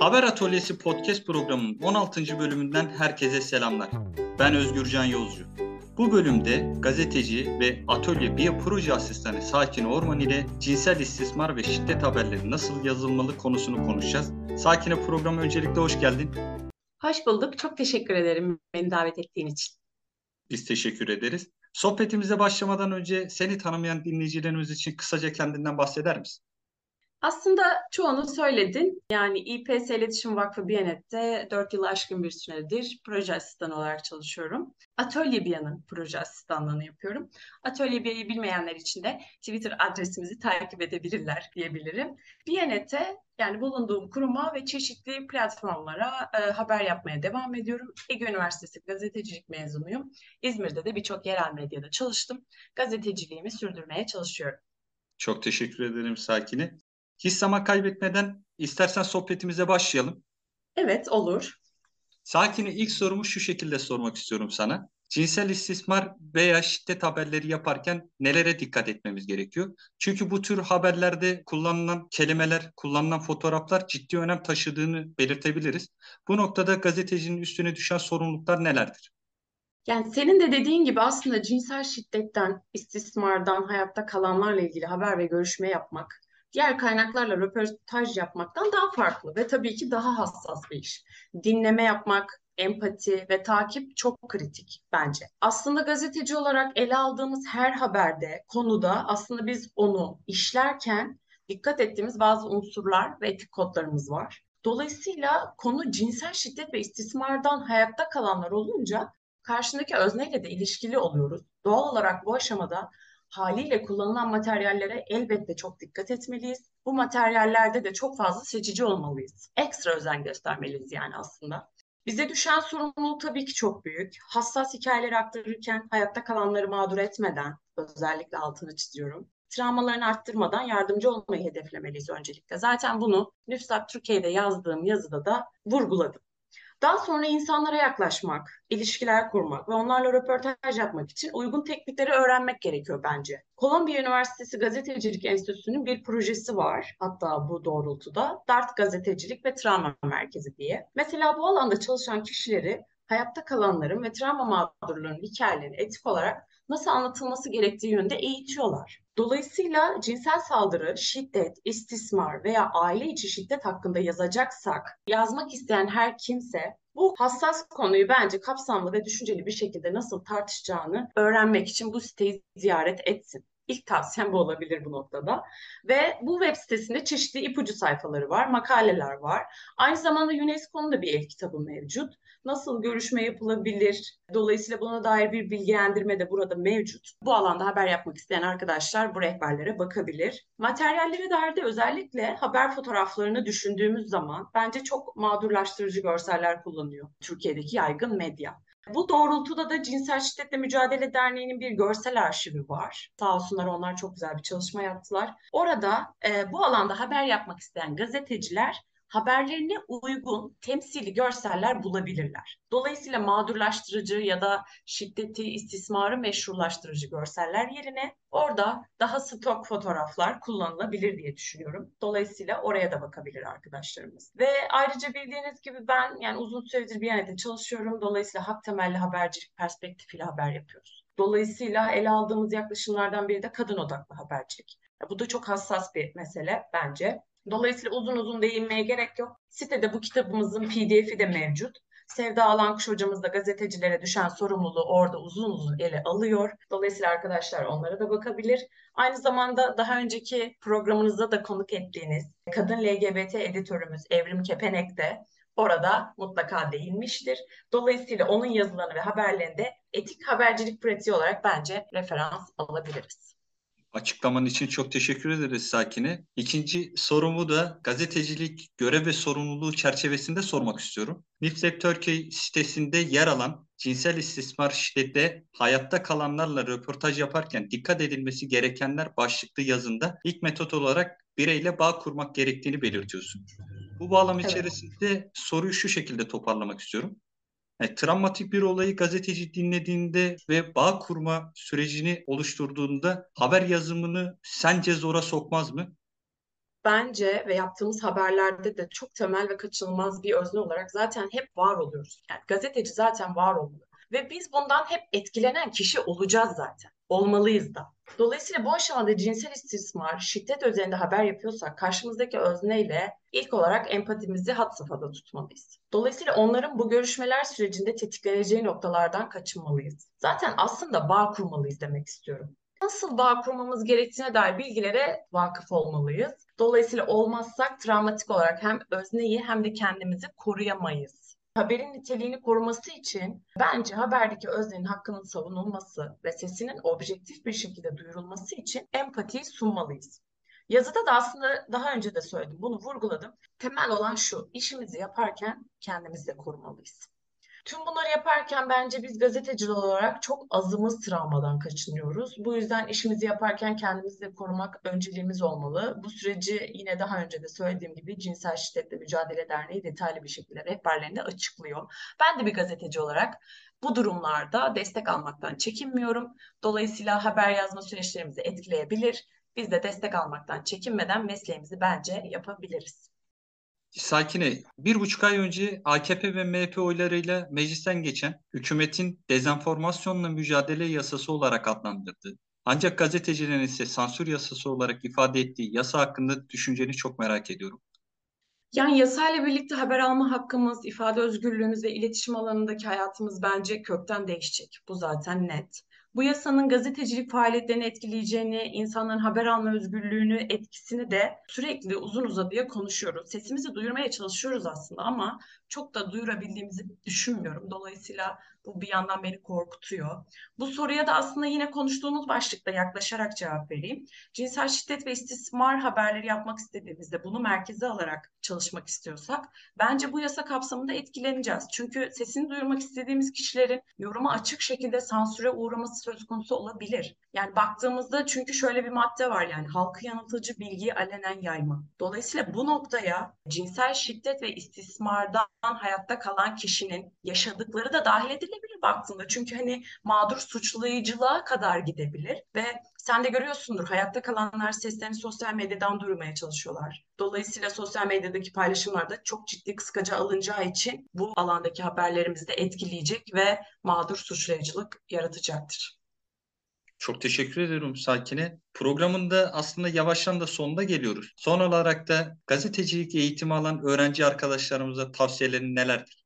Haber Atölyesi podcast programının 16. bölümünden herkese selamlar. Ben Özgürcan Yolcu. Bu bölümde gazeteci ve atölye biyo proje asistanı Sakin Orman ile cinsel istismar ve şiddet haberleri nasıl yazılmalı konusunu konuşacağız. Sakin'e programa öncelikle hoş geldin. Hoş bulduk. Çok teşekkür ederim beni davet ettiğin için. Biz teşekkür ederiz. Sohbetimize başlamadan önce seni tanımayan dinleyicilerimiz için kısaca kendinden bahseder misin? Aslında çoğunu söyledin. Yani İPS İletişim Vakfı Biyanet'te 4 yıl aşkın bir süredir proje asistanı olarak çalışıyorum. Atölye Biyan'ın proje asistanlığını yapıyorum. Atölye Biyan'ı bilmeyenler için de Twitter adresimizi takip edebilirler diyebilirim. Biyanet'te yani bulunduğum kuruma ve çeşitli platformlara e, haber yapmaya devam ediyorum. Ege Üniversitesi gazetecilik mezunuyum. İzmir'de de birçok yerel medyada çalıştım. Gazeteciliğimi sürdürmeye çalışıyorum. Çok teşekkür ederim Sakine. Hiç zaman kaybetmeden istersen sohbetimize başlayalım. Evet olur. Sakine ilk sorumu şu şekilde sormak istiyorum sana. Cinsel istismar veya şiddet haberleri yaparken nelere dikkat etmemiz gerekiyor? Çünkü bu tür haberlerde kullanılan kelimeler, kullanılan fotoğraflar ciddi önem taşıdığını belirtebiliriz. Bu noktada gazetecinin üstüne düşen sorumluluklar nelerdir? Yani senin de dediğin gibi aslında cinsel şiddetten, istismardan, hayatta kalanlarla ilgili haber ve görüşme yapmak diğer kaynaklarla röportaj yapmaktan daha farklı ve tabii ki daha hassas bir iş. Dinleme yapmak, empati ve takip çok kritik bence. Aslında gazeteci olarak ele aldığımız her haberde, konuda aslında biz onu işlerken dikkat ettiğimiz bazı unsurlar ve etik kodlarımız var. Dolayısıyla konu cinsel şiddet ve istismardan hayatta kalanlar olunca karşındaki özneyle de ilişkili oluyoruz. Doğal olarak bu aşamada haliyle kullanılan materyallere elbette çok dikkat etmeliyiz. Bu materyallerde de çok fazla seçici olmalıyız. Ekstra özen göstermeliyiz yani aslında. Bize düşen sorumluluk tabii ki çok büyük. Hassas hikayeleri aktarırken hayatta kalanları mağdur etmeden, özellikle altını çiziyorum, travmalarını arttırmadan yardımcı olmayı hedeflemeliyiz öncelikle. Zaten bunu Nüfsat Türkiye'de yazdığım yazıda da vurguladım. Daha sonra insanlara yaklaşmak, ilişkiler kurmak ve onlarla röportaj yapmak için uygun teknikleri öğrenmek gerekiyor bence. Kolombiya Üniversitesi Gazetecilik Enstitüsü'nün bir projesi var. Hatta bu doğrultuda DART Gazetecilik ve Travma Merkezi diye. Mesela bu alanda çalışan kişileri hayatta kalanların ve travma mağdurlarının hikayelerini etik olarak nasıl anlatılması gerektiği yönde eğitiyorlar. Dolayısıyla cinsel saldırı, şiddet, istismar veya aile içi şiddet hakkında yazacaksak, yazmak isteyen her kimse bu hassas konuyu bence kapsamlı ve düşünceli bir şekilde nasıl tartışacağını öğrenmek için bu siteyi ziyaret etsin. İlk tavsiyem bu olabilir bu noktada. Ve bu web sitesinde çeşitli ipucu sayfaları var, makaleler var. Aynı zamanda UNESCO'nun da bir el kitabı mevcut nasıl görüşme yapılabilir? Dolayısıyla buna dair bir bilgilendirme de burada mevcut. Bu alanda haber yapmak isteyen arkadaşlar bu rehberlere bakabilir. Materyallere dair de özellikle haber fotoğraflarını düşündüğümüz zaman bence çok mağdurlaştırıcı görseller kullanıyor Türkiye'deki yaygın medya. Bu doğrultuda da Cinsel Şiddetle Mücadele Derneği'nin bir görsel arşivi var. Sağ olsunlar onlar çok güzel bir çalışma yaptılar. Orada e, bu alanda haber yapmak isteyen gazeteciler haberlerine uygun temsili görseller bulabilirler. Dolayısıyla mağdurlaştırıcı ya da şiddeti, istismarı meşrulaştırıcı görseller yerine orada daha stok fotoğraflar kullanılabilir diye düşünüyorum. Dolayısıyla oraya da bakabilir arkadaşlarımız. Ve ayrıca bildiğiniz gibi ben yani uzun süredir bir yerde çalışıyorum. Dolayısıyla hak temelli habercilik perspektifiyle haber yapıyoruz. Dolayısıyla ele aldığımız yaklaşımlardan biri de kadın odaklı habercilik. Bu da çok hassas bir mesele bence. Dolayısıyla uzun uzun değinmeye gerek yok. Sitede bu kitabımızın pdf'i de mevcut. Sevda Alankuş hocamız da gazetecilere düşen sorumluluğu orada uzun uzun ele alıyor. Dolayısıyla arkadaşlar onlara da bakabilir. Aynı zamanda daha önceki programınızda da konuk ettiğiniz kadın LGBT editörümüz Evrim Kepenek de orada mutlaka değinmiştir. Dolayısıyla onun yazılarını ve haberlerinde etik habercilik pratiği olarak bence referans alabiliriz. Açıklaman için çok teşekkür ederiz Sakine. İkinci sorumu da gazetecilik görev ve sorumluluğu çerçevesinde sormak istiyorum. Niflep Türkiye sitesinde yer alan cinsel istismar şiddette hayatta kalanlarla röportaj yaparken dikkat edilmesi gerekenler başlıklı yazında ilk metot olarak bireyle bağ kurmak gerektiğini belirtiyorsun. Bu bağlam evet. içerisinde soruyu şu şekilde toparlamak istiyorum. Yani, travmatik bir olayı gazeteci dinlediğinde ve bağ kurma sürecini oluşturduğunda haber yazımını sence zora sokmaz mı? bence ve yaptığımız haberlerde de çok temel ve kaçınılmaz bir özne olarak zaten hep var oluyoruz. Yani gazeteci zaten var olmalı. Ve biz bundan hep etkilenen kişi olacağız zaten. Olmalıyız da. Dolayısıyla bu aşamada cinsel istismar, şiddet üzerinde haber yapıyorsak karşımızdaki özneyle ilk olarak empatimizi had safhada tutmalıyız. Dolayısıyla onların bu görüşmeler sürecinde tetikleneceği noktalardan kaçınmalıyız. Zaten aslında bağ kurmalıyız demek istiyorum. Nasıl bağ kurmamız gerektiğine dair bilgilere vakıf olmalıyız. Dolayısıyla olmazsak travmatik olarak hem özneyi hem de kendimizi koruyamayız haberin niteliğini koruması için bence haberdeki öznenin hakkının savunulması ve sesinin objektif bir şekilde duyurulması için empatiyi sunmalıyız. Yazıda da aslında daha önce de söyledim, bunu vurguladım. Temel olan şu, işimizi yaparken kendimizi de korumalıyız. Tüm bunları yaparken bence biz gazeteciler olarak çok azımız travmadan kaçınıyoruz. Bu yüzden işimizi yaparken kendimizi de korumak önceliğimiz olmalı. Bu süreci yine daha önce de söylediğim gibi Cinsel Şiddetle Mücadele Derneği detaylı bir şekilde rehberlerinde açıklıyor. Ben de bir gazeteci olarak bu durumlarda destek almaktan çekinmiyorum. Dolayısıyla haber yazma süreçlerimizi etkileyebilir. Biz de destek almaktan çekinmeden mesleğimizi bence yapabiliriz. Sakine, bir buçuk ay önce AKP ve MHP oylarıyla meclisten geçen hükümetin dezenformasyonla mücadele yasası olarak adlandırdığı, ancak gazetecilerin ise sansür yasası olarak ifade ettiği yasa hakkında düşünceni çok merak ediyorum. Yani yasayla birlikte haber alma hakkımız, ifade özgürlüğümüz ve iletişim alanındaki hayatımız bence kökten değişecek. Bu zaten net bu yasanın gazetecilik faaliyetlerini etkileyeceğini, insanların haber alma özgürlüğünü, etkisini de sürekli uzun uzadıya konuşuyoruz. Sesimizi duyurmaya çalışıyoruz aslında ama çok da duyurabildiğimizi düşünmüyorum. Dolayısıyla bu bir yandan beni korkutuyor. Bu soruya da aslında yine konuştuğumuz başlıkta yaklaşarak cevap vereyim. Cinsel şiddet ve istismar haberleri yapmak istediğimizde bunu merkeze alarak çalışmak istiyorsak bence bu yasa kapsamında etkileneceğiz. Çünkü sesini duyurmak istediğimiz kişilerin yoruma açık şekilde sansüre uğraması söz konusu olabilir. Yani baktığımızda çünkü şöyle bir madde var yani halkı yanıltıcı bilgiyi alenen yayma. Dolayısıyla bu noktaya cinsel şiddet ve istismardan hayatta kalan kişinin yaşadıkları da dahil edilebilir baktığında. Çünkü hani mağdur suçlayıcılığa kadar gidebilir ve sen de görüyorsundur hayatta kalanlar seslerini sosyal medyadan duyurmaya çalışıyorlar. Dolayısıyla sosyal medyadaki paylaşımlar da çok ciddi kıskaca alınacağı için bu alandaki haberlerimizi de etkileyecek ve mağdur suçlayıcılık yaratacaktır. Çok teşekkür ederim Sakine. Programında aslında yavaştan da sonuna geliyoruz. Son olarak da gazetecilik eğitimi alan öğrenci arkadaşlarımıza tavsiyelerin nelerdir?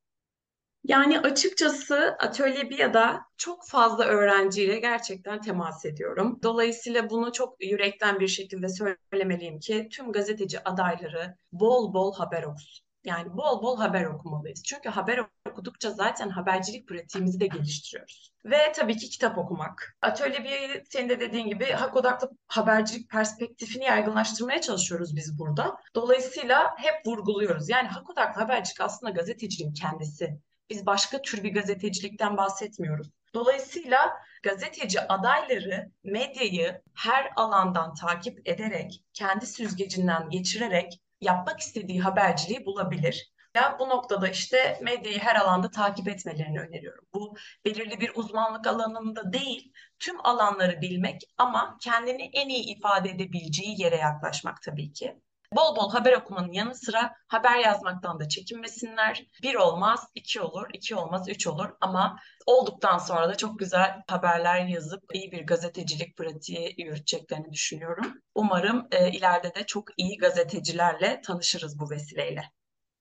Yani açıkçası Atölye BİA'da çok fazla öğrenciyle gerçekten temas ediyorum. Dolayısıyla bunu çok yürekten bir şekilde söylemeliyim ki tüm gazeteci adayları bol bol haber okusun. Yani bol bol haber okumalıyız. Çünkü haber okudukça zaten habercilik pratiğimizi de geliştiriyoruz. Ve tabii ki kitap okumak. Atölye bir senin de dediğin gibi hak odaklı habercilik perspektifini yaygınlaştırmaya çalışıyoruz biz burada. Dolayısıyla hep vurguluyoruz. Yani hak odaklı habercilik aslında gazeteciliğin kendisi. Biz başka tür bir gazetecilikten bahsetmiyoruz. Dolayısıyla gazeteci adayları medyayı her alandan takip ederek, kendi süzgecinden geçirerek yapmak istediği haberciliği bulabilir. Ya bu noktada işte medyayı her alanda takip etmelerini öneriyorum. Bu belirli bir uzmanlık alanında değil, tüm alanları bilmek ama kendini en iyi ifade edebileceği yere yaklaşmak tabii ki. Bol bol haber okumanın yanı sıra haber yazmaktan da çekinmesinler. Bir olmaz, iki olur, iki olmaz, üç olur ama olduktan sonra da çok güzel haberler yazıp iyi bir gazetecilik pratiği yürüteceklerini düşünüyorum. Umarım e, ileride de çok iyi gazetecilerle tanışırız bu vesileyle.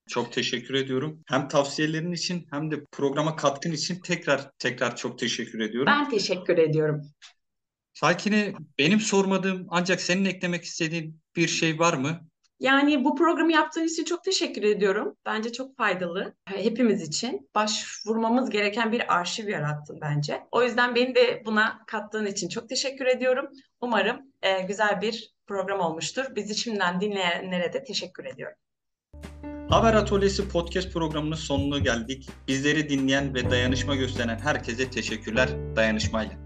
Çok teşekkür ediyorum. Hem tavsiyelerin için hem de programa katkın için tekrar tekrar çok teşekkür ediyorum. Ben teşekkür ediyorum. Sakine benim sormadığım ancak senin eklemek istediğin bir şey var mı? Yani bu programı yaptığın için çok teşekkür ediyorum. Bence çok faydalı hepimiz için. Başvurmamız gereken bir arşiv yarattın bence. O yüzden beni de buna kattığın için çok teşekkür ediyorum. Umarım e, güzel bir program olmuştur. Bizi şimdiden dinleyenlere de teşekkür ediyorum. Haber Atölyesi podcast programının sonuna geldik. Bizleri dinleyen ve dayanışma gösteren herkese teşekkürler. Dayanışmayla.